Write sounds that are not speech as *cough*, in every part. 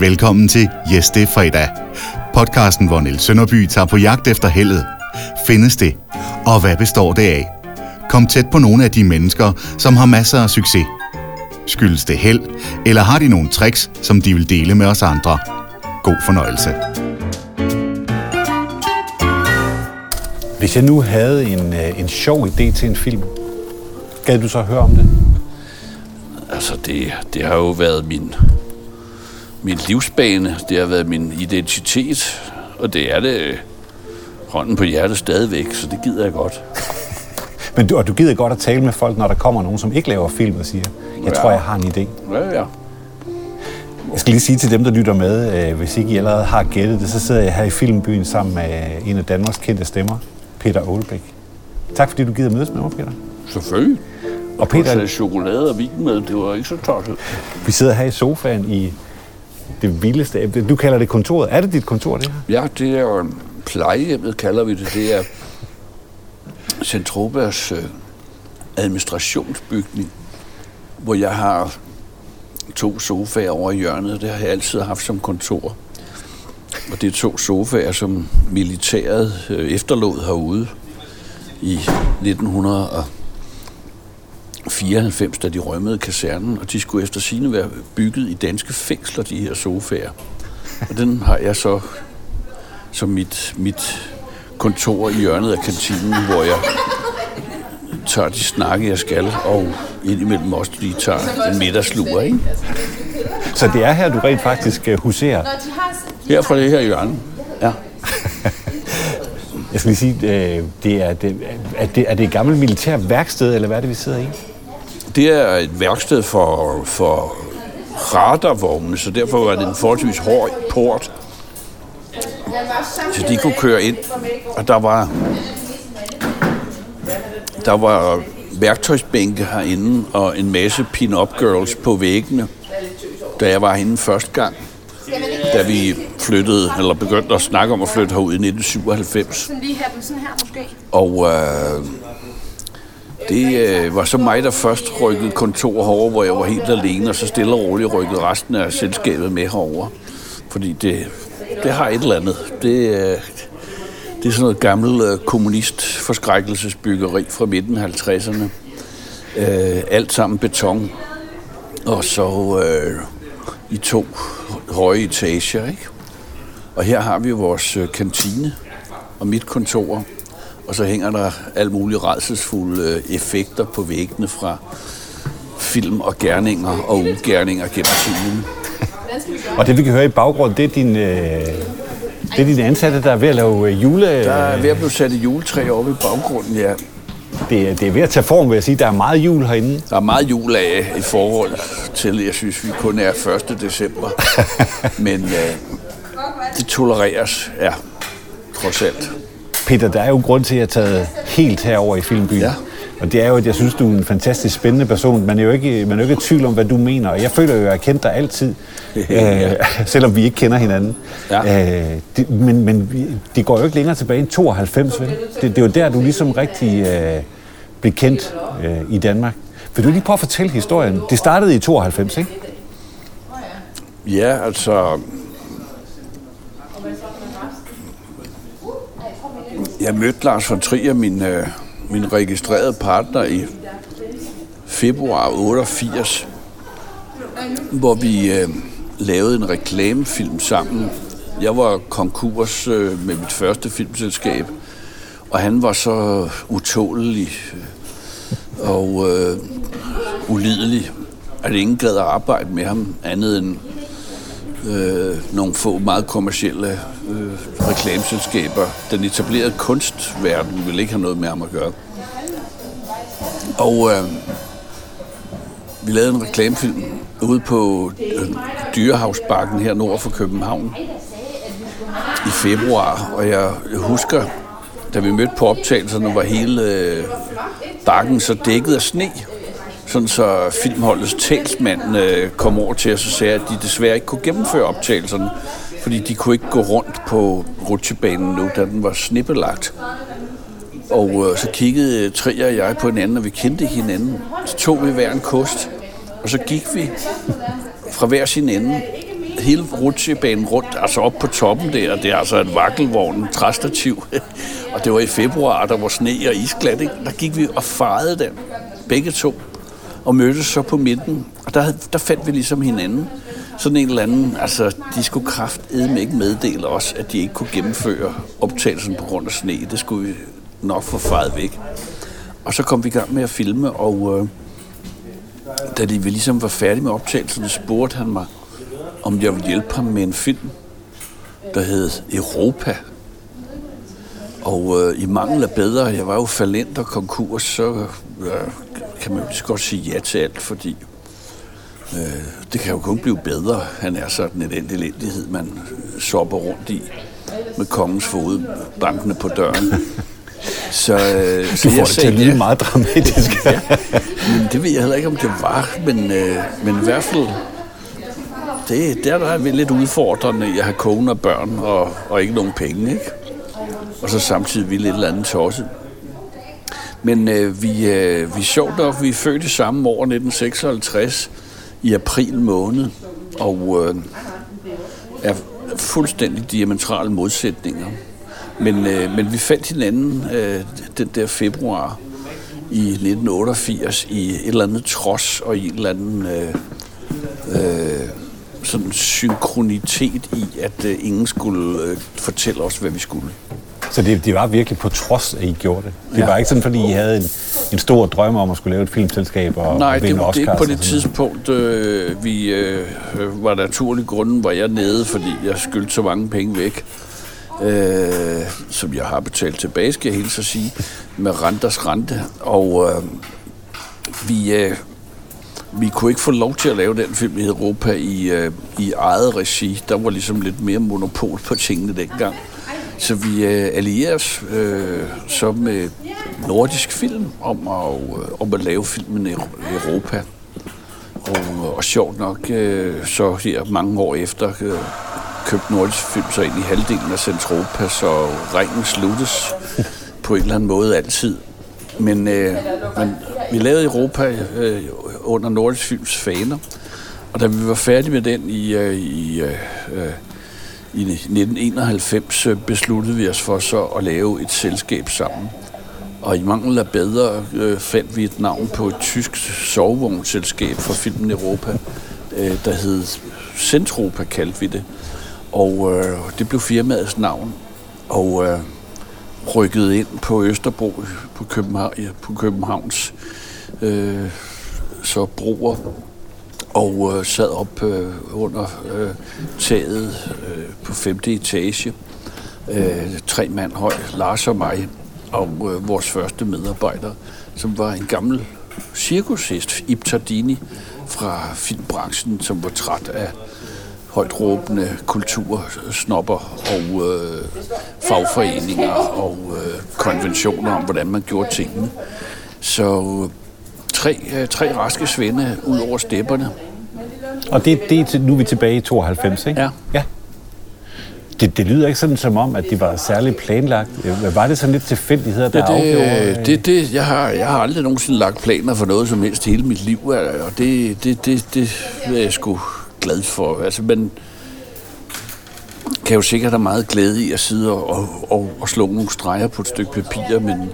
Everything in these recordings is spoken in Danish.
Velkommen til Yes, det er fredag. Podcasten, hvor Niels Sønderby tager på jagt efter heldet. Findes det? Og hvad består det af? Kom tæt på nogle af de mennesker, som har masser af succes. Skyldes det held, eller har de nogle tricks, som de vil dele med os andre? God fornøjelse. Hvis jeg nu havde en, øh, en sjov idé til en film, gad du så høre om det? Altså, det, det har jo været min, min livsbane, det har været min identitet, og det er det hånden på hjertet stadigvæk, så det gider jeg godt. *laughs* Men du, og du gider godt at tale med folk, når der kommer nogen, som ikke laver film og siger, jeg Ja. tror, jeg har en idé. Ja, ja. Jeg skal lige sige til dem, der lytter med, øh, hvis ikke I allerede har gættet det, så sidder jeg her i Filmbyen sammen med en af Danmarks kendte stemmer, Peter Aalbæk. Tak fordi du gider mødes med mig, Peter. Selvfølgelig. Og Peter... Peter, chokolade og vin med, det var ikke så tosset. vi sidder her i sofaen i det vildeste. Du kalder det kontoret. Er det dit kontor, det her? Ja, det er jo plejehjemmet, kalder vi det. Det er Centrobas øh, administrationsbygning, hvor jeg har to sofaer over i hjørnet. Det har jeg altid haft som kontor. Og det er to sofaer, som militæret øh, efterlod herude i 1900 1994, da de rømmede kasernen, og de skulle efter sine være bygget i danske fængsler, de her sofaer. Og den har jeg så som mit, mit kontor i hjørnet af kantinen, hvor jeg tager de snakke, jeg skal, og indimellem også lige tager en middagslur, ikke? Så det er her, du rent faktisk øh, huserer. Her fra det her hjørne. Ja. Jeg skal lige sige, øh, det er, det, er, det, er det et gammelt militær værksted, eller hvad er det, vi sidder i? Det er et værksted for, for radarvogne, så derfor var det en forholdsvis hård port, så de kunne køre ind. Og der var, der var værktøjsbænke herinde og en masse pin-up girls på væggene, da jeg var herinde første gang. Da vi flyttede, eller begyndte at snakke om at flytte herud i 1997. Sådan lige den sådan her måske. Og øh, det øh, var så mig, der først rykkede kontor herover, hvor jeg var helt alene, og så stille og roligt rykkede resten af selskabet med herover. Fordi det, det har et eller andet. Det, øh, det er sådan noget gammelt øh, kommunistforskrækkelsesbyggeri fra midten af 50'erne. Øh, alt sammen beton. Og så øh, i to høje etager, ikke? Og her har vi vores øh, kantine og mit kontor. Og så hænger der alt mulige redselsfulde øh, effekter på væggene fra film og gerninger og ugærninger gennem tiden. Og det, vi kan høre i baggrunden, det er din, øh, det er dine ansatte, der er ved at lave øh, jule... Der er ved at blive sat et juletræ oppe i baggrunden, ja. Det, er- det er ved at tage form, vil jeg sige. Der er meget jul herinde. Der er meget jul af i forhold til, jeg synes, vi kun er 1. december. *laughs* Men øh, det tolereres, ja, trods alt. Peter, der er jo grund til, at jeg er taget helt herover i Filmbyen. Ja. Og det er jo, at jeg synes, du er en fantastisk spændende person. Man er jo ikke, man er jo ikke i tvivl om, hvad du mener. Og jeg føler jo, at jeg har kendt dig altid, *laughs* Ja. øh, selvom vi ikke kender hinanden. Ja. Øh, det, men men det går jo ikke længere tilbage end 92, vel? Det, det er jo der, du ligesom rigtig øh, blev kendt øh, i Danmark. Vil du lige prøve at fortælle historien? Det startede i 92, ikke? Ja, altså... Jeg mødte Lars von Trier, min, øh, min registrerede partner, i februar 88, hvor vi øh, lavede en reklamefilm sammen. Jeg var konkurs øh, med mit første filmselskab, og han var så utålelig øh, og øh, ulidelig, at ingen gad at arbejde med ham andet end øh, nogle få meget kommercielle øh, reklameselskaber. Den etablerede kunstverden vil ikke have noget med ham at gøre. Og øh, vi lavede en reklamefilm ude på øh, Dyrehavsbakken her nord for København i februar, og jeg husker, da vi mødte på optagelserne, var hele øh, bakken så dækket af sne, sådan så filmholdets talsmand øh, kom over til os og sagde, at de desværre ikke kunne gennemføre optagelserne, fordi de kunne ikke gå rundt på rutsjebanen nu, da den var snippelagt. Og øh, så kiggede tre Trier og jeg på hinanden, og vi kendte hinanden. Så tog vi hver en kost, og så gik vi fra hver sin ende hele rutsjebanen rundt, altså op på toppen der, det er altså en vakkelvogn, en træstativ. *laughs* og det var i februar, der var sne og isglat, ikke? Der gik vi og farede den, begge to, og mødtes så på midten. Og der, der fandt vi ligesom hinanden. Sådan en eller anden, altså de skulle kraftedme ikke meddele os, at de ikke kunne gennemføre optagelsen på grund af sne. Det skulle vi nok få fejret væk. Og så kom vi i gang med at filme, og øh, da de ligesom var færdige med optagelsen, spurgte han mig, om jeg ville hjælpe ham med en film, der hed Europa. Og øh, i mangel af bedre, jeg var jo falent og konkurs, så øh, kan man jo godt sige ja til alt, fordi øh, det kan jo kun blive bedre. Han er sådan en elendighed, man sopper rundt i med kongens fod bankende på døren. *laughs* Så, øh, du så får jeg det til at lyde meget dramatisk. *laughs* ja, men det ved jeg heller ikke, om det var, men, øh, men i hvert fald, det, der, der er vi lidt udfordrende at have kone og børn og, og ikke nogen penge, ikke? Og så samtidig vi lidt eller andet tosset. Men øh, vi, øh, vi er sjovt nok, vi er født i samme år, 1956, i april måned, og øh, er fuldstændig diametrale modsætninger. Men, øh, men vi fandt hinanden øh, den der februar i 1988 i et eller andet trods og i en eller anden øh, øh, sådan synkronitet i, at øh, ingen skulle øh, fortælle os, hvad vi skulle. Så det, det var virkelig på trods, at I gjorde det? Det ja. var ikke sådan, fordi I havde en, en stor drøm om at skulle lave et filmselskab og Nej, vinde det, Oscars? Nej, det er på det tidspunkt, øh, vi øh, var naturlig grunden, var jeg nede, fordi jeg skyldte så mange penge væk øh, som jeg har betalt tilbage, skal jeg helt så sige, med renters rente. Og øh, vi, øh, vi kunne ikke få lov til at lave den film i Europa i, øh, i eget regi. Der var ligesom lidt mere monopol på tingene dengang. Så vi øh, allierer os øh, så med nordisk film om at, øh, om at lave filmen i Europa. Og, og sjovt nok, øh, så her mange år efter, øh, købt nordisk film så ind i halvdelen af Centropa, så ringen sluttes *laughs* på en eller anden måde altid. Men, øh, men vi lavede Europa øh, under nordisk films faner, og da vi var færdige med den i, øh, i, øh, i 1991, øh, besluttede vi os for så at lave et selskab sammen. Og i mangel af bedre øh, fandt vi et navn på et tysk sovevognsselskab for filmen Europa, øh, der hed Centropa, kaldte vi det. Og øh, det blev firmaets navn, og øh, rykkede ind på Østerbro på, København, ja, på Københavns øh, så broer og øh, sad op øh, under øh, taget øh, på femte etage. Øh, tre mand høj, Lars og mig, og øh, vores første medarbejder, som var en gammel cirkushest, Ib Tardini, fra filmbranchen, som var træt af højt råbende kultursnopper og øh, fagforeninger og øh, konventioner om, hvordan man gjorde tingene. Så øh, tre, øh, tre raske svende ud over stepperne. Og det, det er nu er vi tilbage i 92, ikke? Ja. ja. Det, det lyder ikke sådan som om, at det var særligt planlagt. Var det sådan lidt tilfældigheder, der ja, det, afgjorde? Det, det, jeg, har, jeg har aldrig nogensinde lagt planer for noget som helst hele mit liv, og det, det, det, det er jeg sgu glad for. Altså, men kan jo sikkert have meget glæde i at sidde og, og, og slå nogle streger på et stykke papir, men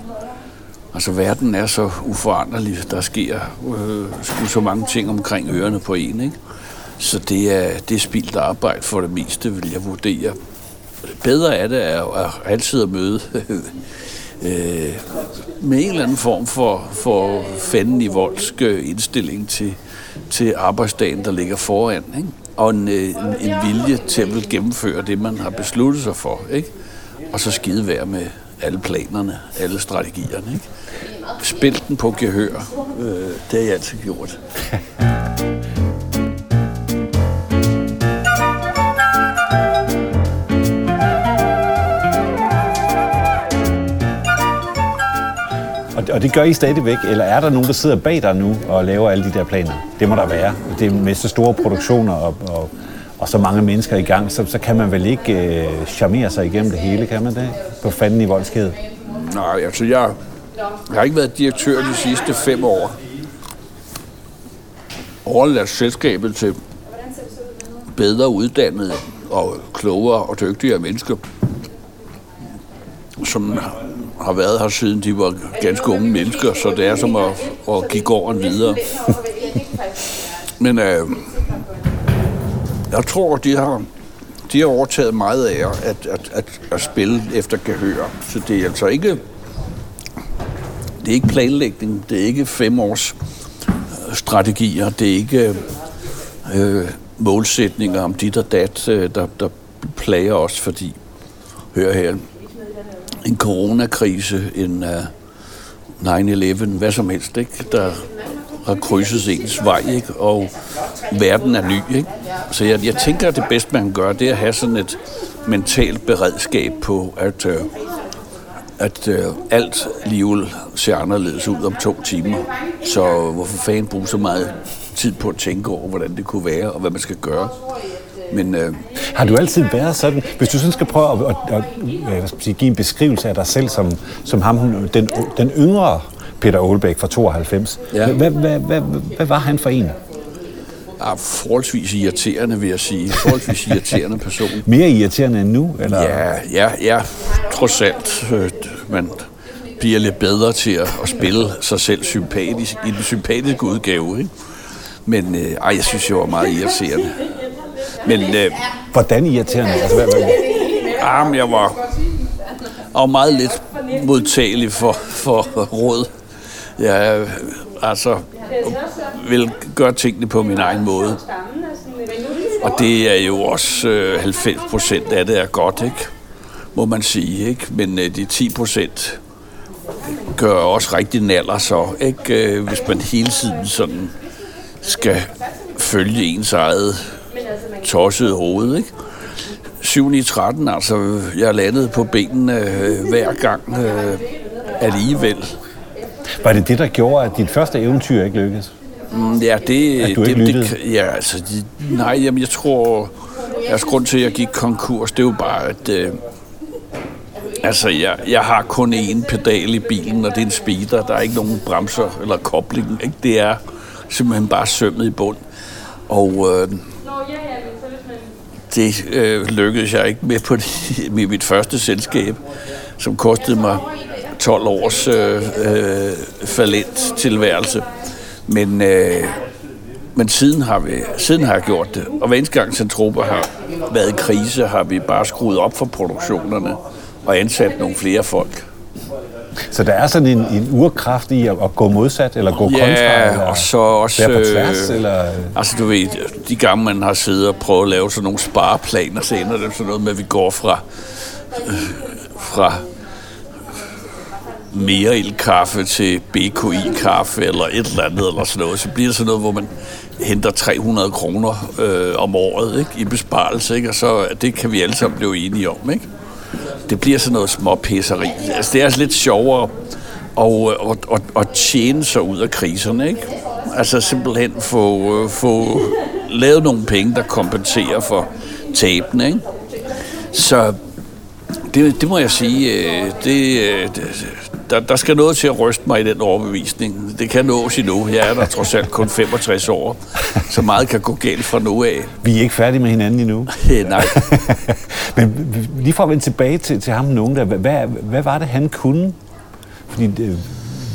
altså, verden er så uforanderlig. Der sker øh, så mange ting omkring ørerne på en, ikke? Så det er, det er spildt arbejde for det meste, vil jeg vurdere. Bedre er det at, at altid at møde *laughs* øh, med en eller anden form for, for fanden i voldsk øh, indstilling til, til arbejdsdagen, der ligger foran. Ikke? Og en, øh, en, en vilje til at vil gennemføre det, man har besluttet sig for. Ikke? Og så skide være med alle planerne, alle strategierne. Ikke? Spil den på gehør. Øh, det har jeg altid gjort. Og det gør I stadigvæk, eller er der nogen, der sidder bag dig nu og laver alle de der planer? Det må der være. Det er med så store produktioner og, og, og så mange mennesker i gang, så, så kan man vel ikke øh, charmere sig igennem det hele, kan man det? På fanden i voldsked. Nej, altså jeg, jeg har ikke været direktør de sidste fem år. Overladt selskabet til bedre uddannede og klogere og dygtigere mennesker, som har været her siden de var ganske unge mennesker, så det er som at, at give gården videre. Men øh, jeg tror, de har, de har overtaget meget af at, at, at, at spille efter gehør. Så det er altså ikke, det er ikke planlægning, det er ikke fem års øh, strategier, det er ikke øh, øh, målsætninger om dit og dat, øh, der, der plager os, fordi, hør her, en coronakrise, en uh, 9-11, hvad som helst, ikke? der har krydset ens vej, ikke? og verden er ny. Ikke? Så jeg, jeg tænker, at det bedste, man kan gøre, det er at have sådan et mentalt beredskab på, at, øh, at øh, alt liv ser anderledes ud om to timer. Så hvorfor fanden bruge så meget tid på at tænke over, hvordan det kunne være, og hvad man skal gøre. Men, øh, har du altid været sådan, hvis du sådan skal prøve at, at, at, at hvad skal sige, give en beskrivelse af dig selv som, som ham, den, den yngre Peter Aalbæk fra 92, ja. hvad, hvad, hvad, hvad var han for en? Ja, forholdsvis irriterende, vil jeg sige. Forholdsvis irriterende person. *laughs* Mere irriterende end nu? Eller? Ja, ja, ja, trods alt. Øh, man bliver lidt bedre til at, at spille sig selv sympatisk, i den sympatiske udgave. Ikke? Men øh, ej, jeg synes, jeg var meget irriterende. Men, øh, Hvordan irriterende? Altså, hvad, hvad? Jamen, jeg var, jeg var meget lidt modtagelig for, for råd. Jeg altså, vil gøre tingene på min egen måde. Og det er jo også øh, 90 procent af det er godt, ikke? må man sige. Ikke? Men øh, de 10 procent gør også rigtig naller så, ikke? Øh, hvis man hele tiden sådan skal følge ens eget tossede hoved, ikke? 7 i 13, altså jeg landede på benene øh, hver gang øh, alligevel. Var det det, der gjorde, at dit første eventyr ikke lykkedes? Mm, ja, det... At du det, ikke det, ja, altså, de, nej, jamen, jeg tror... Altså, grund til, at jeg gik konkurs, det er jo bare, at... Øh, altså, jeg, jeg har kun én pedal i bilen, og det er en speeder. Der er ikke nogen bremser eller kobling. Ikke? Det er simpelthen bare sømmet i bund. Og... Øh, det øh, lykkedes jeg ikke med på det, med mit første selskab, som kostede mig 12 års øh, øh, falent tilværelse. Men, øh, men siden, har vi, siden har jeg gjort det. Og hver eneste gang Centropa har været i krise, har vi bare skruet op for produktionerne og ansat nogle flere folk. Så der er sådan en, en urkraft i at, at gå modsat, eller gå ja, kontra, eller og så også... være på tværs, øh, eller... Altså, du ved, de gange man har siddet og prøvet at lave sådan nogle spareplaner, så ender det sådan noget med, at vi går fra, øh, fra mere kaffe til BKI-kaffe, eller et eller andet, eller sådan noget. Så bliver det sådan noget, hvor man henter 300 kroner øh, om året ikke, i besparelse, ikke? og så øh, det kan vi alle sammen blive enige om. Ikke? det bliver sådan noget småpisseri. Altså, det er altså lidt sjovere at, at, at, at tjene sig ud af kriserne, ikke? Altså simpelthen få, øh, få lavet nogle penge, der kompenserer for tabene, ikke? Så det, det må jeg sige, øh, det, det, der, der skal noget til at ryste mig i den overbevisning. Det kan nås endnu. Jeg er der trods alt kun 65 år, så meget kan gå galt fra nu af. Vi er ikke færdige med hinanden endnu. *laughs* Nej. *laughs* Men lige for at vende tilbage til, til ham nogen der, hvad, hvad var det, han kunne? Fordi det,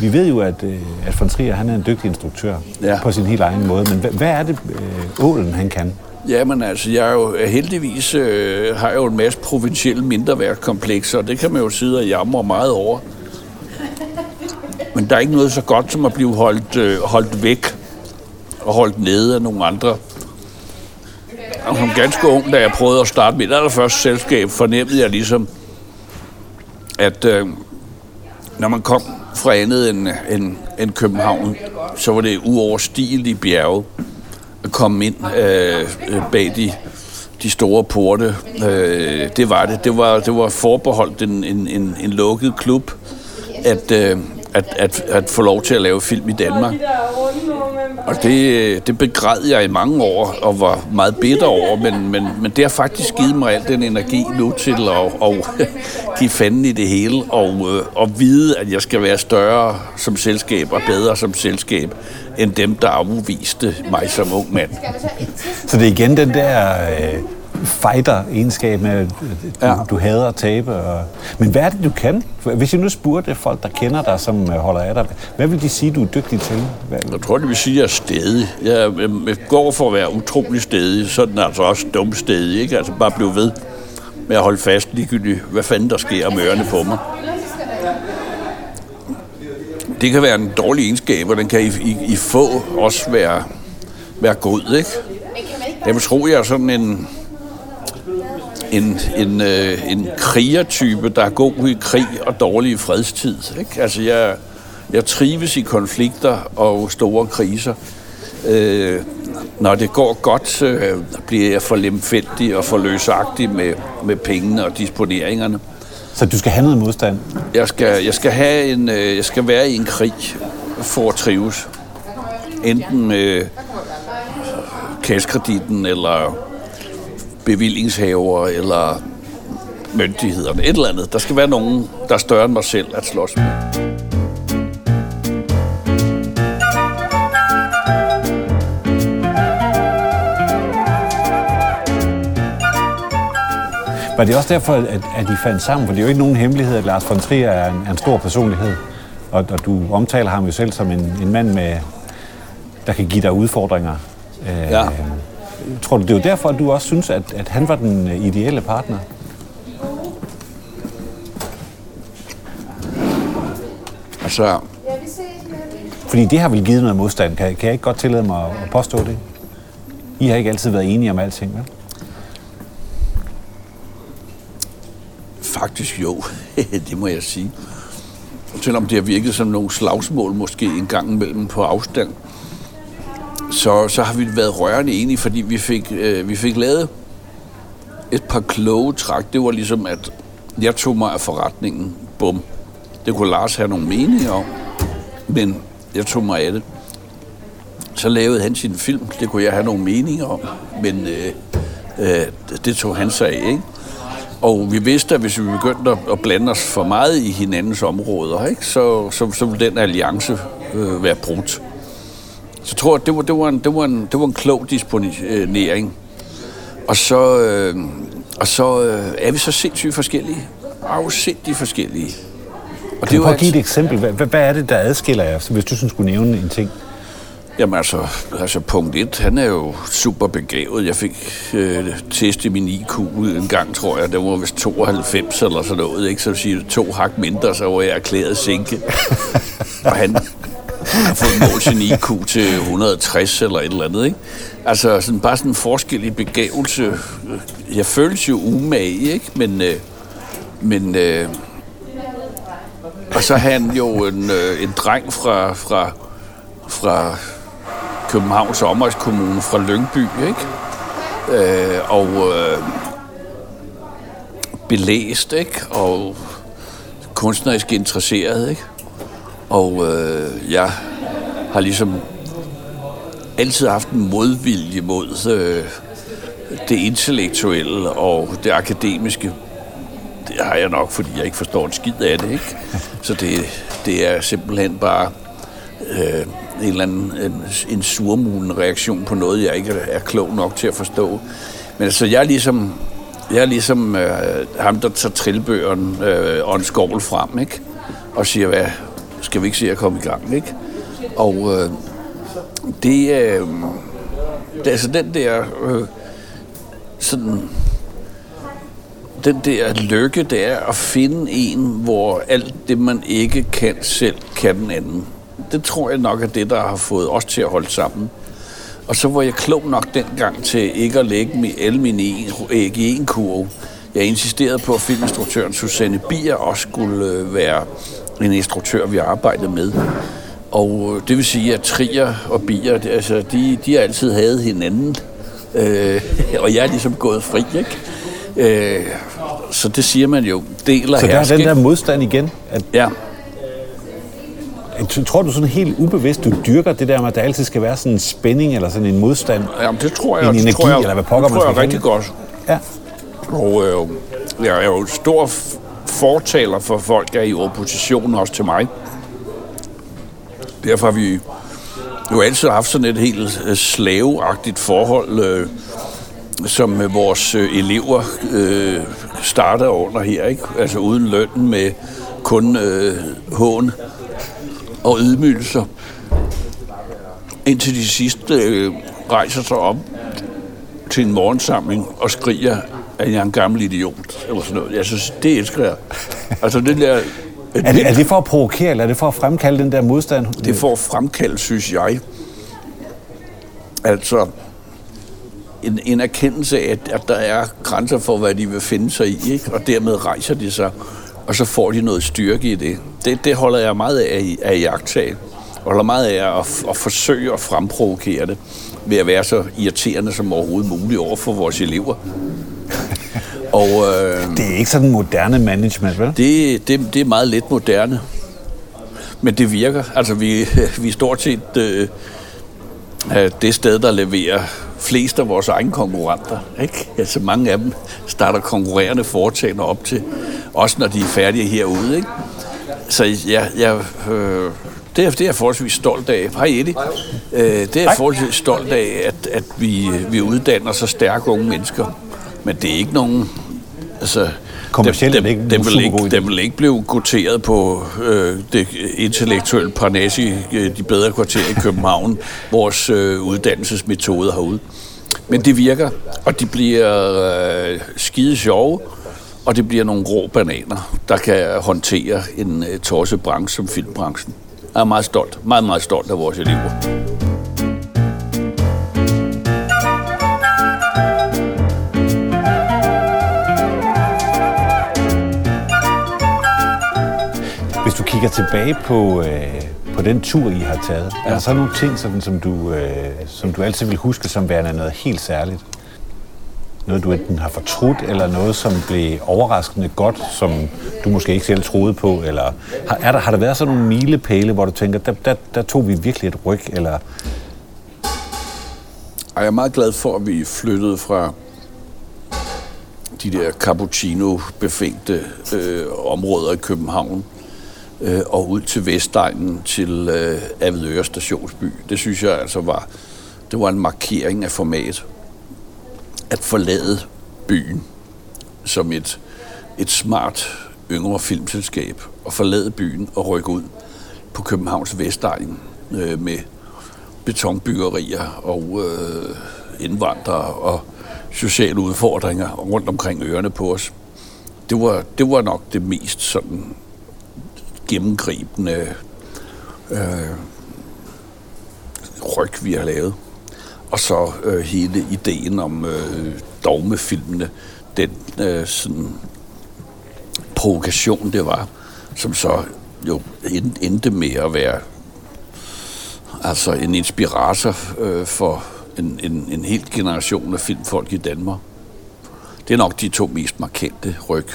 vi ved jo, at, øh, at von Trier, han er en dygtig instruktør ja. på sin helt egen måde, men hvad, hvad er det, øh, Ålen han kan? Jamen altså, jeg er jo heldigvis øh, har jeg jo en masse provincielle mindreværdskomplekser, og det kan man jo sidde og jamre meget over. Men der er ikke noget så godt som at blive holdt, øh, holdt væk og holdt nede af nogle andre. Og som ganske ung, da jeg prøvede at starte mit allerførste selskab, fornemmede jeg ligesom, at øh, når man kom fra andet end, end, end København, så var det uoverstigeligt bjerge at komme ind øh, øh, bag de, de store porte. Øh, det var det. Det var, det var forbeholdt en, en, en, en lukket klub at, øh, at, at, at få lov til at lave film i Danmark. Og det, det begræd jeg i mange år og var meget bitter over, men, men, men det har faktisk givet mig al den energi nu til at, at *laughs* give fanden i det hele og, øh, og vide, at jeg skal være større som selskab og bedre som selskab end dem, der afviste mig som ung mand. Så det er igen den der øh, fighter-egenskab med, at du, ja. du hader at tabe. Og... Men hvad er det, du kan? Hvis jeg nu spurgte folk, der kender dig, som øh, holder af dig, hvad vil de sige, du er dygtig til? Hvad... Jeg tror, det vil sige, at jeg er stedig. Jeg, jeg går for at være utrolig stedig, så er den altså også dum stedig. Ikke? Altså bare blive ved med at holde fast ligegyldigt, hvad fanden der sker med ørerne på mig. Det kan være en dårlig egenskab, og den kan i, i, i få også være, være god, ikke? Jeg vil tro, jeg er sådan en, en, en, øh, en krigertype, der er god i krig og dårlig i fredstid. Ikke? Altså, jeg, jeg trives i konflikter og store kriser. Øh, når det går godt, øh, bliver jeg for lemfældig og for løsagtig med, med pengene og disponeringerne. Så du skal have noget modstand? Jeg skal, jeg skal, have en, øh, jeg skal være i en krig for at trives. Enten med kaskreditten eller bevillingshaver eller myndighederne. Et eller andet. Der skal være nogen, der er større end mig selv at slås med. Var det også derfor, at, at I fandt sammen? For det er jo ikke nogen hemmelighed, at Lars von Trier er en, er en stor personlighed. Og, og du omtaler ham jo selv som en, en mand, med, der kan give dig udfordringer. Ja. Tror du, det er jo derfor, at du også synes, at, at han var den øh, ideelle partner? Altså, Fordi det har vel givet noget modstand. Kan, kan jeg ikke godt tillade mig at påstå det? I har ikke altid været enige om alting, vel? faktisk jo, *laughs* det må jeg sige. Selvom det har virket som nogle slagsmål måske en gang imellem på afstand, så, så har vi været rørende enige, fordi vi fik, øh, vi fik lavet et par kloge træk. Det var ligesom, at jeg tog mig af forretningen. Bum. Det kunne Lars have nogle meninger om, men jeg tog mig af det. Så lavede han sin film. Det kunne jeg have nogle meninger om, men øh, øh, det tog han sig af, ikke? Og vi vidste, at hvis vi begyndte at blande os for meget i hinandens områder, ikke, så, så, så ville den alliance øh, være brudt. Så jeg tror, at det var, det var, en, det var, en, det var en klog disponering. Og så, øh, og så øh, er vi så sindssygt forskellige. Afsindigt forskellige. Og kan det du prøve at give et eksempel? Hvad, hvad er det, der adskiller jer, hvis du sådan skulle nævne en ting? Jamen altså, altså punkt 1, han er jo super begavet. Jeg fik øh, testet min IQ en gang, tror jeg. Det var vist 92 eller sådan noget. Ikke? Så siger to hak mindre, så var jeg erklæret sinke. *laughs* Og han har fået målt sin IQ til 160 eller et eller andet. Ikke? Altså sådan, bare sådan en forskel i begævelse. Jeg føles jo umage, ikke? Men, øh, men øh, og så har han jo en, øh, en dreng fra, fra, fra Københavns områdskommune fra Lyngby, ikke? Øh, og øh, belæst, ikke? Og kunstnerisk interesseret, ikke? Og øh, jeg har ligesom altid haft en modvilje mod øh, det intellektuelle og det akademiske. Det har jeg nok, fordi jeg ikke forstår en skid af det, ikke? Så det, det er simpelthen bare øh, en eller anden en, en surmulen reaktion på noget, jeg ikke er klog nok til at forstå. Men altså, jeg er ligesom, jeg er ligesom øh, ham, der tager trillbøgeren øh, og en skovl frem, ikke? Og siger, hvad, skal vi ikke se at komme i gang, ikke? Og øh, det, øh, det altså den der øh, sådan den der lykke, det er at finde en, hvor alt det, man ikke kan selv, kan den anden det tror jeg nok er det, der har fået os til at holde sammen. Og så var jeg klog nok dengang til ikke at lægge alle mine æg i en kurv. Jeg insisterede på, at filminstruktøren Susanne Bier også skulle øh, være en instruktør, vi arbejdede med. Og øh, det vil sige, at Trier og Bier, altså, de, de har altid havde hinanden. Øh, *laughs* og jeg er ligesom gået fri, ikke? Øh, så det siger man jo, deler Så der er den der modstand igen? At... Ja, Tror du sådan helt ubevidst, du dyrker det der med, at der altid skal være sådan en spænding eller sådan en modstand? Jamen, det tror jeg, en det energi, tror jeg, eller hvad pokker det man tror jeg skal rigtig kalde godt. Ja. Og øh, jeg er jo stor fortaler for folk, der er i opposition også til mig. Derfor har vi jo altid haft sådan et helt øh, slaveagtigt forhold, øh, som øh, vores øh, elever øh, starter under her, ikke? Altså uden lønnen med kun øh, hån og ydmygelser. Indtil de sidste øh, rejser sig op til en morgensamling og skriger, at jeg er en gammel idiot, eller sådan noget. Jeg synes, det elsker jeg. Altså, det der... *laughs* Er det, er det for at provokere, eller er det for at fremkalde den der modstand? Det får fremkalde, synes jeg, altså en, en erkendelse af, at, at der er grænser for, hvad de vil finde sig i, ikke? og dermed rejser de sig, og så får de noget styrke i det. Det, det holder jeg meget af af jagttage. Jeg holder meget af at, at forsøge at fremprovokere det, ved at være så irriterende som overhovedet muligt over for vores elever. *laughs* Og øh, Det er ikke sådan moderne management, vel? det, det, det er meget lidt moderne. Men det virker. Altså, vi, *laughs* vi er stort set øh, det sted, der leverer flest af vores egne konkurrenter. Ikke? Altså, mange af dem starter konkurrerende foretagender op til, også når de er færdige herude. Ikke? Så jeg, jeg, øh, det, er, det er jeg forholdsvis stolt af. Hej Eddie. Øh, det er jeg forholdsvis stolt af, at, at vi, vi uddanner så stærke unge mennesker. Men det er ikke nogen... Altså, Kommercielt er det ikke dem, dem, vil ikke, dem vil ikke blive goteret på øh, det intellektuelle parnassi, øh, de bedre kvarterer i København, *laughs* vores øh, uddannelsesmetode herude. Men det virker, og de bliver øh, skide sjove, og det bliver nogle rå bananer, der kan håndtere en øh, tosset branche som filmbranchen. Jeg er meget stolt, meget, meget stolt af vores elever. Hvis du kigger tilbage på, øh, på den tur, I har taget, ja. er der så nogle ting, sådan, som, du, øh, som du altid vil huske som værende noget helt særligt? Noget, du enten har fortrudt, eller noget, som blev overraskende godt, som du måske ikke selv troede på? Eller har, er der, har der været sådan nogle milepæle, hvor du tænker, der, der, der tog vi virkelig et ryg? Eller jeg er meget glad for, at vi flyttede fra de der cappuccino-befængte øh, områder i København øh, og ud til Vestegnen til øh, Avedøre Stationsby. Det synes jeg altså var, det var en markering af format. At forlade byen som et, et smart yngre filmselskab og forlade byen og rykke ud på Københavns Vestegn øh, med betonbyggerier og øh, indvandrere og sociale udfordringer rundt omkring ørerne på os. Det var, det var nok det mest sådan gennemgribende øh, ryg, vi har lavet. Og så øh, hele ideen om øh, dogmefilmene, den øh, sådan provokation, det var, som så jo endte med at være altså en inspirator øh, for en, en, en hel generation af filmfolk i Danmark. Det er nok de to mest markante ryg,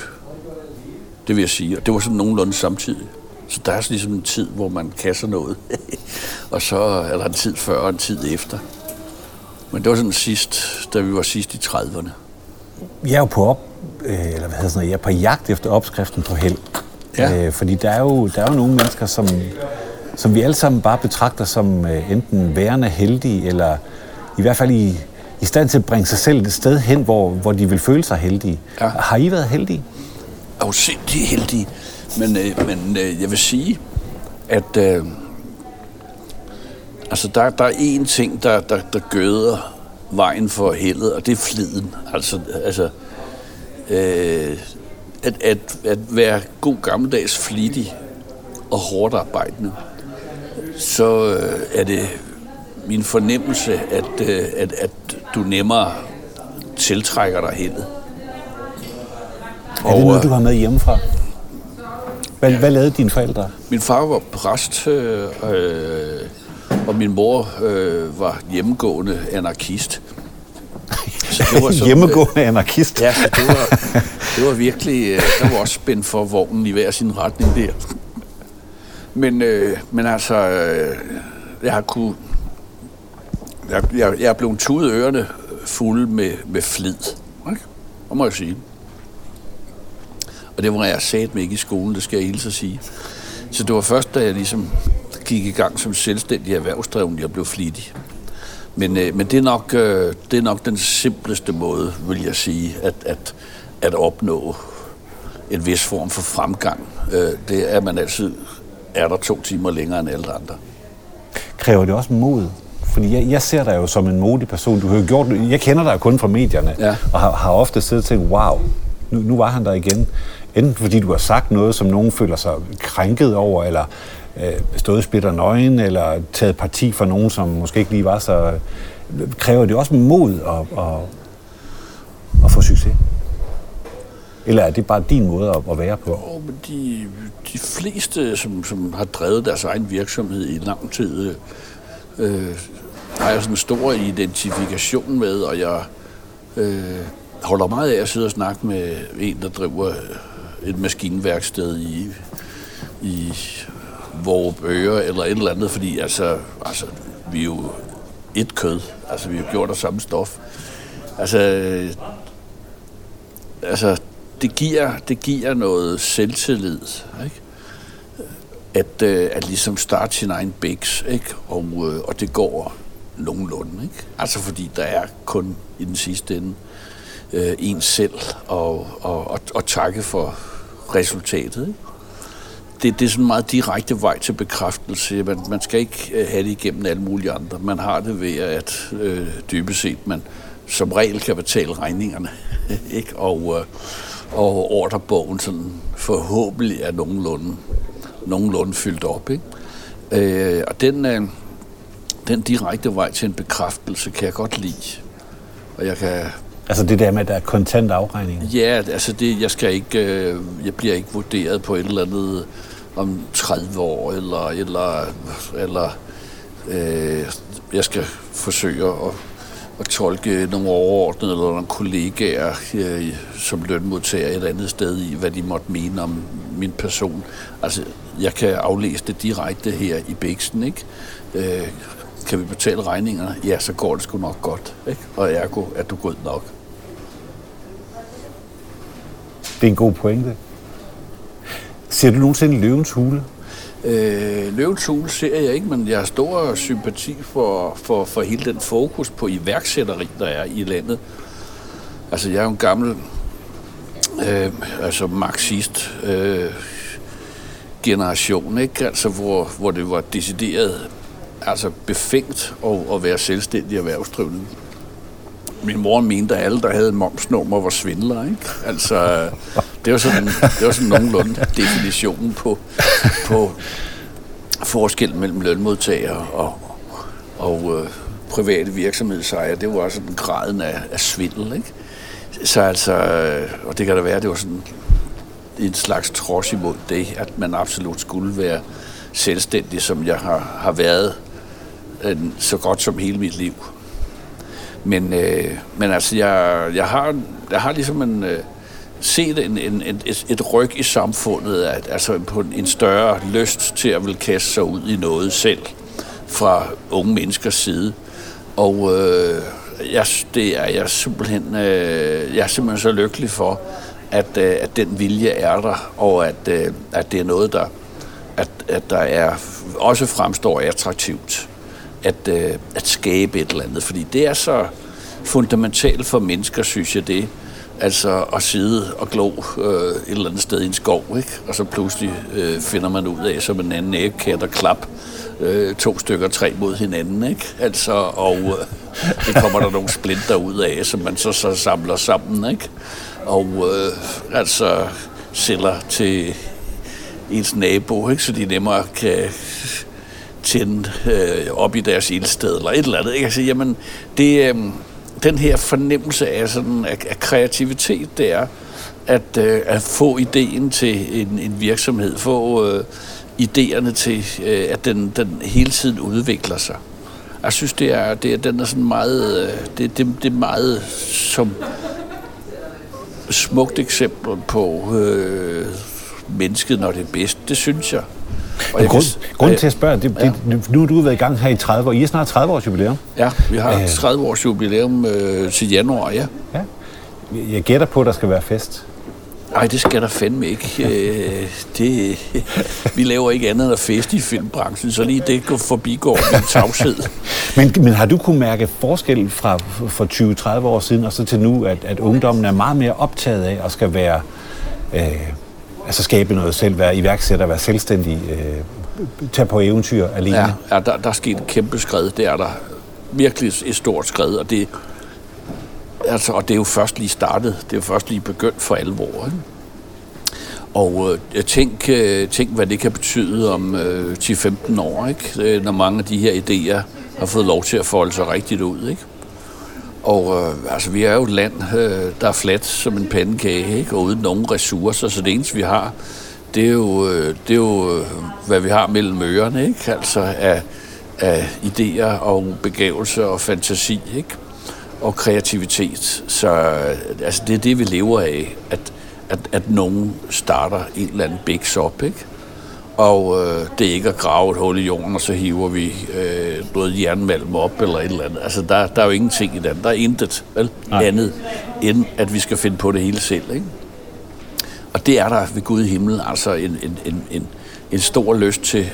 det vil jeg sige. Og det var sådan nogenlunde samtidig. Så der er sådan ligesom en tid, hvor man kasser noget. *laughs* og så er der en tid før og en tid efter. Men det var sådan sidst, da vi var sidst i 30'erne. Jeg er jo på op, øh, eller hvad hedder sådan noget, jeg er på jagt efter opskriften på held. Ja. Øh, fordi der er, jo, der er jo nogle mennesker, som, som vi alle sammen bare betragter som øh, enten værende heldige, eller i hvert fald i, i stand til at bringe sig selv et sted hen, hvor, hvor de vil føle sig heldige. Ja. Har I været heldige? afsindig heldige. Men, øh, men øh, jeg vil sige, at øh, altså der, der er én ting, der, der, der gøder vejen for heldet, og det er fliden. Altså, altså øh, at, at, at være god gammeldags flittig og hårdt arbejdende, så øh, er det min fornemmelse, at, øh, at, at du nemmere tiltrækker dig heldet. Er det Og, noget, du har med hjemmefra? Hvad, hvad lavede dine forældre? Min far var præst, øh, og min mor øh, var hjemmegående anarkist. Så det var *laughs* sådan, Hjemmegående anarkist? Øh, ja, så det var, *laughs* det var virkelig, øh, der var også spændt for vognen i hver sin retning der. Men, øh, men altså, øh, jeg har kunne... Jeg, jeg, jeg er blevet tudet ørerne fulde med, med flid. Ikke? Det må jeg sige. Og det var jeg sat med ikke i skolen, det skal jeg hilse at sige. Så det var først, da jeg ligesom gik i gang som selvstændig erhvervsdrivende, jeg blev flittig. Men, øh, men det, er nok, øh, det er nok den simpleste måde, vil jeg sige, at, at, at opnå en vis form for fremgang. Øh, det er, at man altid er der to timer længere end alle andre. Kræver det også mod? Fordi jeg, jeg ser dig jo som en modig person. Du har jo gjort, jeg kender dig kun fra medierne, Ja. og har, har ofte siddet og tænkt, wow, nu, nu var han der igen. Enten fordi du har sagt noget, som nogen føler sig krænket over, eller øh, stået splitter nøgen, eller taget parti for nogen, som måske ikke lige var så... Kræver det også mod at, at, at få succes? Eller er det bare din måde at, at være på? Jo, men de, de fleste, som, som har drevet deres egen virksomhed i lang tid, øh, har jeg sådan en stor identifikation med, og jeg øh, holder meget af at sidde og snakke med en, der driver et maskinværksted i, i Vorupøre eller et eller andet, fordi altså, altså, vi er jo et kød, altså vi har gjort det samme stof. Altså, altså det giver, det giver noget selvtillid, ikke? At, øh, at ligesom starte sin egen bæks, ikke? Og, øh, og det går nogenlunde, ikke? Altså fordi der er kun i den sidste ende øh, en selv og, og, og, og takke for resultatet, ikke? det, det er sådan en meget direkte vej til bekræftelse. Man, man skal ikke øh, have det igennem alle mulige andre. Man har det ved, at øh, dybest set man som regel kan betale regningerne. *laughs* ikke? Og, øh, og ordrebogen sådan forhåbentlig er nogenlunde, nogenlunde fyldt op. Ikke? Øh, og den, øh, den direkte vej til en bekræftelse kan jeg godt lide. Og jeg kan Altså det der med, at der er kontant afregning. Ja, altså det, jeg skal ikke, øh, jeg bliver ikke vurderet på et eller andet øh, om 30 år, eller, eller, eller øh, jeg skal forsøge at, at tolke nogle overordnede eller nogle kollegaer øh, som lønmodtager et andet sted i, hvad de måtte mene om min person. Altså, jeg kan aflæse det direkte her i Bæksten, ikke? Øh, kan vi betale regningerne? Ja, så går det sgu nok godt, ikke? Og ergo er du god nok. Det er en god pointe. Ser du nogensinde løvens hule? Øh, Løvens Hule ser jeg ikke, men jeg har stor sympati for, for, for hele den fokus på iværksætteri, der er i landet. Altså, jeg er jo en gammel øh, altså marxist øh, generation, ikke? Altså, hvor, hvor det var decideret altså befængt at, at være selvstændig erhvervsdrivende. Min mor mente, at alle, der havde momsnummer, var svindlere, ikke? Altså, det var sådan, det var sådan nogenlunde definitionen på, på forskel mellem lønmodtagere og, og øh, private virksomhedsejere. Det var også den graden af, af svindel, ikke? Så altså, øh, og det kan da være, det var sådan en slags trods imod det, at man absolut skulle være selvstændig, som jeg har, har været øh, så godt som hele mit liv. Men, øh, men altså, jeg, jeg, har, jeg har ligesom en, øh, set en, en, en, et, et ryg i samfundet, at, altså på en, en større lyst til at vil kaste sig ud i noget selv fra unge menneskers side. Og øh, jeg, det er jeg simpelthen, øh, jeg er simpelthen så lykkelig for, at, øh, at den vilje er der, og at, øh, at det er noget, der, at, at der er, også fremstår attraktivt at, øh, at skabe et eller andet. Fordi det er så fundamentalt for mennesker, synes jeg det. Altså at sidde og glo øh, et eller andet sted i en skov, ikke? og så pludselig øh, finder man ud af, som en anden ægkat og klap øh, to stykker træ mod hinanden. Ikke? Altså, og øh, det kommer der nogle splinter ud af, som man så, så samler sammen. Ikke? Og øh, altså sælger til ens nabo, ikke? så de nemmere kan tænde øh, op i deres ildsted eller et eller andet. Ikke? Altså, jamen, det, øh, den her fornemmelse af, sådan, af, af kreativitet, det er at, øh, at få ideen til en, en virksomhed, få øh, idéerne til, øh, at den, den hele tiden udvikler sig. Jeg synes, det er, det er, den er sådan meget, øh, det, det, det er meget som smukt eksempel på øh, mennesket, når det er bedst. Det synes jeg. Og jeg grund, kan, grunden til at spørge, det, ja. det, nu er du været i gang her i 30 år. I er snart 30 års jubilæum. Ja, vi har 30 års jubilæum øh, til januar, ja. ja. Jeg gætter på, at der skal være fest. Nej, det skal der fandme ikke. Øh, det, vi laver ikke andet end at feste i filmbranchen, så lige det går forbigår min tavshed. *laughs* men, men har du kunne mærke forskel fra for 20-30 år siden og så til nu, at, at ungdommen er meget mere optaget af at skal være, øh, altså skabe noget selv, være iværksætter, være selvstændig, øh, tage på eventyr alene? Ja, ja der, der er sket et kæmpe skred. Det er der virkelig et stort skred, og det, altså, og det er jo først lige startet. Det er jo først lige begyndt for alvor. Ikke? Og øh, tænk, øh, tænk, hvad det kan betyde om øh, 10-15 år, ikke? Øh, når mange af de her idéer har fået lov til at folde sig rigtigt ud. Ikke? Og øh, altså, vi er jo et land, øh, der er fladt som en pandekage, ikke? og uden nogen ressourcer, så det eneste, vi har, det er jo, øh, det er jo øh, hvad vi har mellem ørerne, ikke? altså af, af idéer og begævelse og fantasi. Ikke? og kreativitet. Så øh, altså, det er det, vi lever af, at, at, at nogen starter en eller anden big op, ikke? Og øh, det er ikke at grave et hul i jorden, og så hiver vi øh, noget jernmalm op eller et eller andet. Altså, der, der er jo ingenting i den. Der er intet vel, andet, end at vi skal finde på det hele selv, ikke? Og det er der ved Gud i himlen altså en, en, en, en, en stor lyst til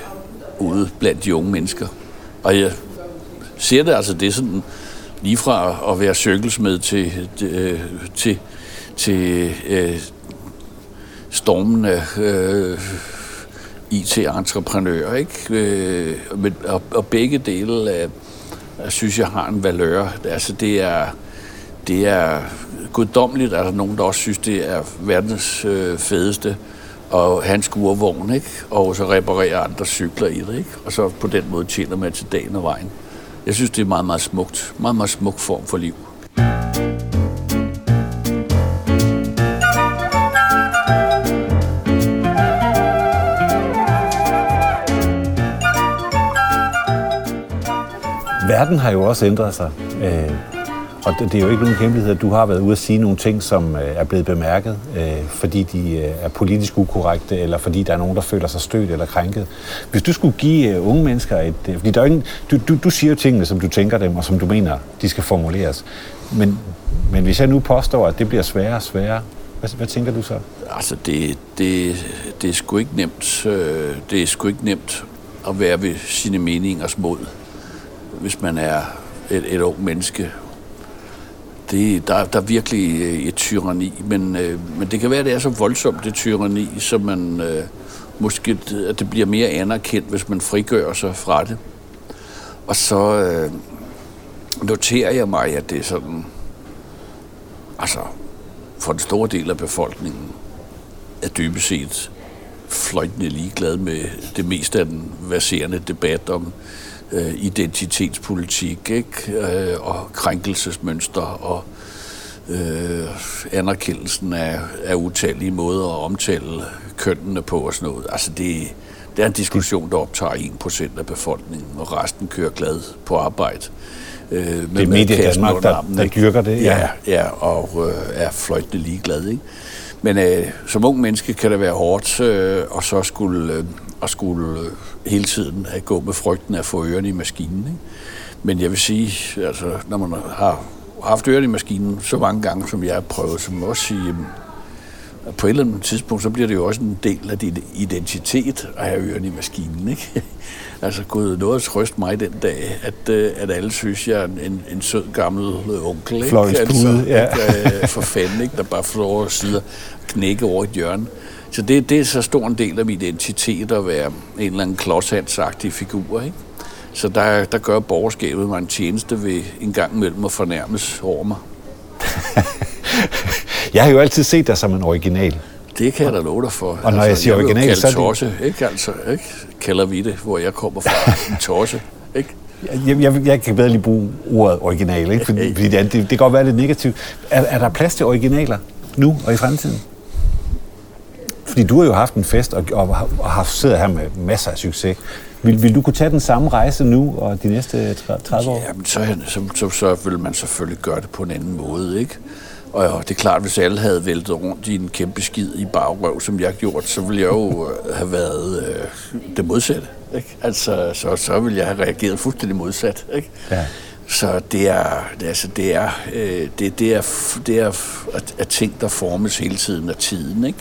ude blandt de unge mennesker. Og jeg ser det altså, det er sådan lige fra at være cirkelsmed til, øh, til, til øh, stormende øh, IT-entreprenør, Ikke? Øh, og, og begge dele af, synes jeg har en valør. Altså det er, det er guddommeligt, at der nogen, der også synes, det er verdens øh, fedeste og han skurvogn, ikke? og så reparerer andre cykler i det, ikke? og så på den måde tjener man til dagen og vejen. Jeg synes, det er meget, meget smukt. Meget, meget smuk form for liv. Verden har jo også ændret sig. Øh, og det, det er jo ikke nogen hemmelighed, at du har været ude at sige nogle ting, som øh, er blevet bemærket, øh, fordi de øh, er politisk ukorrekte, eller fordi der er nogen, der føler sig stødt eller krænket. Hvis du skulle give øh, unge mennesker et... Øh, fordi der er ingen, du, du, du siger jo tingene, som du tænker dem, og som du mener, de skal formuleres. Men, men hvis jeg nu påstår, at det bliver sværere og sværere, hvad, hvad tænker du så? Altså, det, det, det er sgu ikke nemt. Øh, det er sgu ikke nemt at være ved sine meningers mod, hvis man er et, et ung menneske, det, der, der er virkelig øh, et tyranni, men, øh, men det kan være, at det er så voldsomt, det tyranni, så man øh, måske, at det bliver mere anerkendt, hvis man frigør sig fra det. Og så øh, noterer jeg mig, at det er sådan, altså for den store del af befolkningen, er dybest set fløjtende ligeglad med det meste af den verserende debat om øh, identitetspolitik ikke? Øh, og krænkelsesmønster og øh, anerkendelsen af, af utallige måder at omtale kønnene på og sådan noget. Altså det, det er en diskussion, der optager 1% af befolkningen, og resten kører glad på arbejde. Øh, med det er medier Danmark, der, der dyrker det. Ja, ja, ja og øh, er fløjtende ligeglad. Ikke? Men øh, som ung menneske kan det være hårdt, øh, og så skulle, øh, og skulle øh, hele tiden have gå med frygten af at få ørerne i maskinen. Ikke? Men jeg vil sige, altså, når man har haft ørerne i maskinen så mange gange, som jeg har prøvet, så må også sige, at på et eller andet tidspunkt, så bliver det jo også en del af din identitet at have ørerne i maskinen. Ikke? *laughs* altså gået noget at trøste mig den dag, at, øh, at alle synes, jeg er en, en sød gammel onkel. Ikke? Altså, ja. Ikke, for fanden, ikke? der bare at sidde og knække over et hjørne. Så det, det er så stor en del af min identitet at være en eller anden klodshandsagtig figur. Ikke? Så der, der gør borgerskabet mig en tjeneste ved en gang imellem at fornærmes over mig. *laughs* jeg har jo altid set dig som en original. Det kan jeg da love dig for. Og når altså, jeg siger jeg original, så er det... Tosse, ikke altså, ikke? Kalder vi det, hvor jeg kommer fra. En *laughs* tosse, ikke? Jeg, jeg, jeg kan bedre lige bruge ordet original, ikke? Fordi, *laughs* fordi det, det, det kan godt være lidt negativt. Er, er der plads til originaler nu og i fremtiden? Fordi du har jo haft en fest og, og, og har siddet her med masser af succes. Vil, vil du kunne tage den samme rejse nu og de næste 30 år? Jamen, så, så, så, så vil man selvfølgelig gøre det på en anden måde, ikke? Og det er klart, hvis alle havde væltet rundt i en kæmpe skid i bagrøv, som jeg har gjort, så ville jeg jo øh, have været øh, det modsatte. Ikke? Altså, så, så ville jeg have reageret fuldstændig modsat. Ikke? Ja. Så det er, det, altså, det er, øh, det, det er, det er at, at ting, der formes hele tiden af tiden. Ikke?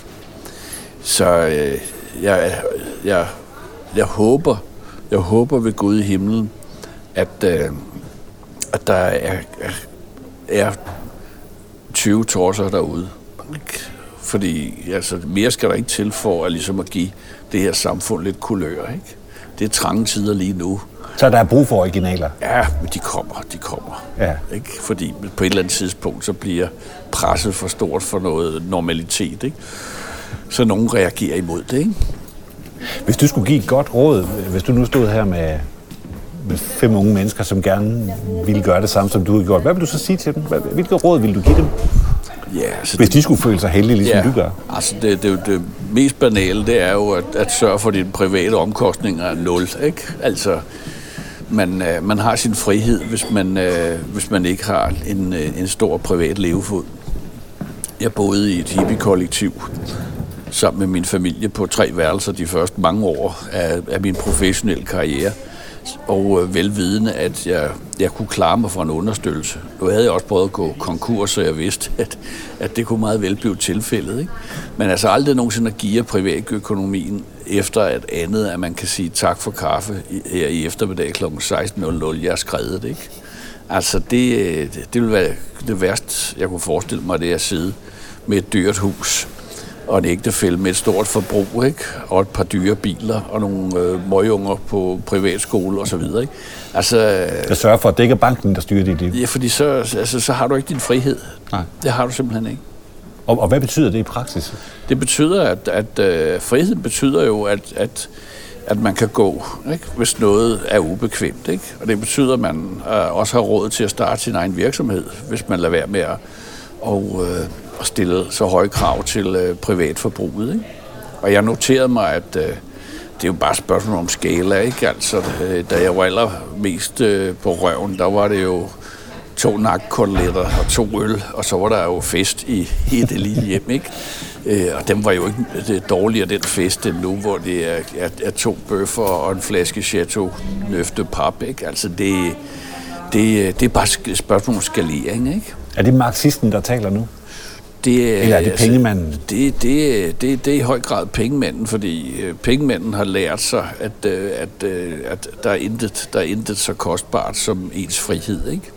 Så øh, jeg, jeg, jeg håber, jeg håber ved Gud i himlen, at, øh, at der er, er, er 20 torser derude. Fordi altså, mere skal der ikke til for at, ligesom at give det her samfund lidt kulør. Ikke? Det er trange tider lige nu. Så der er brug for originaler? Ja, men de kommer, de kommer. Ja. Ikke? Fordi på et eller andet tidspunkt, så bliver presset for stort for noget normalitet. Ikke? Så nogen reagerer imod det. Ikke? Hvis du skulle give et godt råd, hvis du nu stod her med, med fem unge mennesker, som gerne ville gøre det samme, som du har gjort, hvad vil du så sige til dem? Hvilket råd vil du give dem? Ja, altså Hvis de skulle føle sig heldige, ligesom ja, du gør. Altså det, det, det mest banale, det er jo at, at sørge for, at dine private omkostninger er nul. Ikke? Altså, man, øh, man har sin frihed, hvis man, øh, hvis man ikke har en, øh, en stor privat levefod. Jeg boede i et hippie-kollektiv sammen med min familie på tre værelser de første mange år af, af min professionelle karriere og øh, velvidende, at jeg, jeg kunne klare mig for en understøttelse. Nu havde jeg også prøvet at gå konkurs, så jeg vidste, *laughs* at, at det kunne meget vel blive tilfældet. Ikke? Men altså aldrig nogensinde at give privatøkonomien efter at andet, at man kan sige tak for kaffe her i eftermiddag kl. 16.00. Jeg har skrevet det, ikke? Altså det, øh, det, ville være det værste, jeg kunne forestille mig, det at sidde med et dyrt hus og en ægtefælde med et stort forbrug, ikke? og et par dyre biler, og nogle øh, møgunger på privatskole osv. Ikke? Altså, jeg sørger for, at det ikke er banken, der styrer dit liv. Ja, fordi så, altså, så har du ikke din frihed. Nej. Det har du simpelthen ikke. Og, og hvad betyder det i praksis? Det betyder, at, at øh, frihed betyder jo, at, at, at man kan gå, ikke? hvis noget er ubekvemt. Ikke? Og det betyder, at man øh, også har råd til at starte sin egen virksomhed, hvis man lader være med at og, øh, at stille så høje krav til øh, privatforbruget. Ikke? Og jeg noterede mig, at øh, det er jo bare et spørgsmål om skala. Ikke? Altså, øh, da jeg var allermest øh, på røven, der var det jo to nakkoteletter og to øl, og så var der jo fest i, *laughs* hele det lille hjem, ikke? Øh, og dem var jo ikke øh, det dårligere, den fest, end nu, hvor det er, er, er to bøffer og en flaske Chateau Nøfte pap, ikke? Altså, det, det, det er bare et spørgsmål om skalering, ikke? Er det marxisten, der taler nu? Det, Eller er det altså, pengemanden? Det, det, det, det er i høj grad pengemanden, fordi øh, pengemanden har lært sig, at, øh, at, øh, at der, er intet, der er intet så kostbart som ens frihed. Ikke?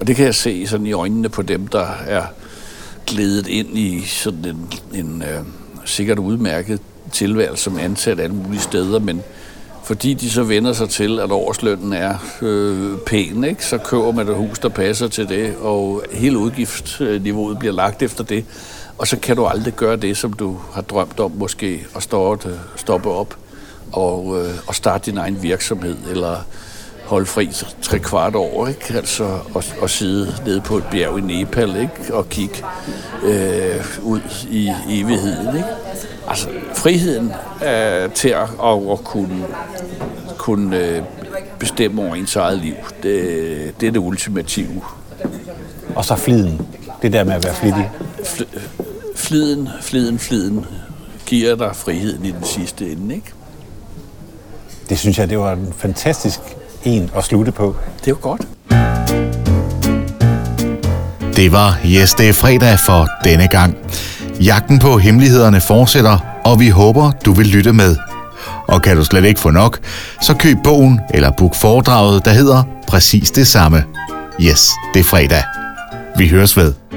Og det kan jeg se sådan i øjnene på dem, der er glædet ind i sådan en, en uh, sikkert udmærket tilværelse som ansat alle mulige steder, men fordi de så vender sig til, at årslønnen er øh, pæn, ikke? så køber man et hus, der passer til det, og hele udgiftsniveauet bliver lagt efter det. Og så kan du aldrig gøre det, som du har drømt om måske, at stoppe, øh, stoppe op og, øh, og starte din egen virksomhed, eller holde fri tre kvart år, ikke? Altså, og, og sidde nede på et bjerg i Nepal, ikke? Og kigge øh, ud i evigheden, ikke? Altså, friheden øh, til at, at, at kunne, kunne øh, bestemme over ens eget liv, det, det er det ultimative. Og så fliden. Det der med at være flittig. Fliden, fliden, fliden giver dig friheden i den sidste ende, ikke? Det synes jeg, det var en fantastisk en at slutte på. Det var godt. Det var Yes, det er fredag for denne gang. Jagten på hemmelighederne fortsætter, og vi håber, du vil lytte med. Og kan du slet ikke få nok, så køb bogen eller book foredraget, der hedder præcis det samme. Yes, det er fredag. Vi høres ved.